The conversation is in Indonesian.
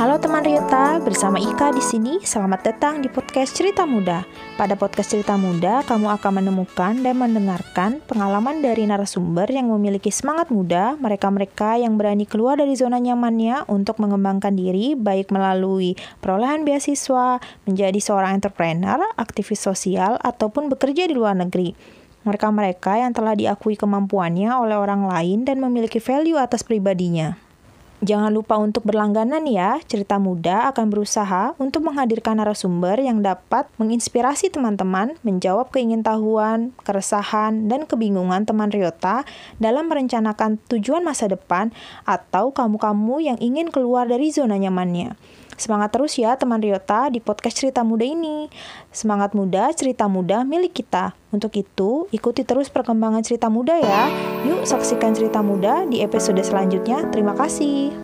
Halo teman Ryota, bersama Ika di sini. Selamat datang di podcast Cerita Muda. Pada podcast Cerita Muda, kamu akan menemukan dan mendengarkan pengalaman dari narasumber yang memiliki semangat muda, mereka-mereka yang berani keluar dari zona nyamannya untuk mengembangkan diri baik melalui perolehan beasiswa, menjadi seorang entrepreneur, aktivis sosial, ataupun bekerja di luar negeri. Mereka-mereka yang telah diakui kemampuannya oleh orang lain dan memiliki value atas pribadinya. Jangan lupa untuk berlangganan ya, Cerita Muda akan berusaha untuk menghadirkan narasumber yang dapat menginspirasi teman-teman menjawab keingintahuan, keresahan, dan kebingungan teman Ryota dalam merencanakan tujuan masa depan atau kamu-kamu yang ingin keluar dari zona nyamannya. Semangat terus ya teman Ryota di podcast Cerita Muda ini. Semangat muda, cerita muda milik kita. Untuk itu, ikuti terus perkembangan cerita muda ya. Yuk saksikan cerita muda di episode selanjutnya. Terima kasih.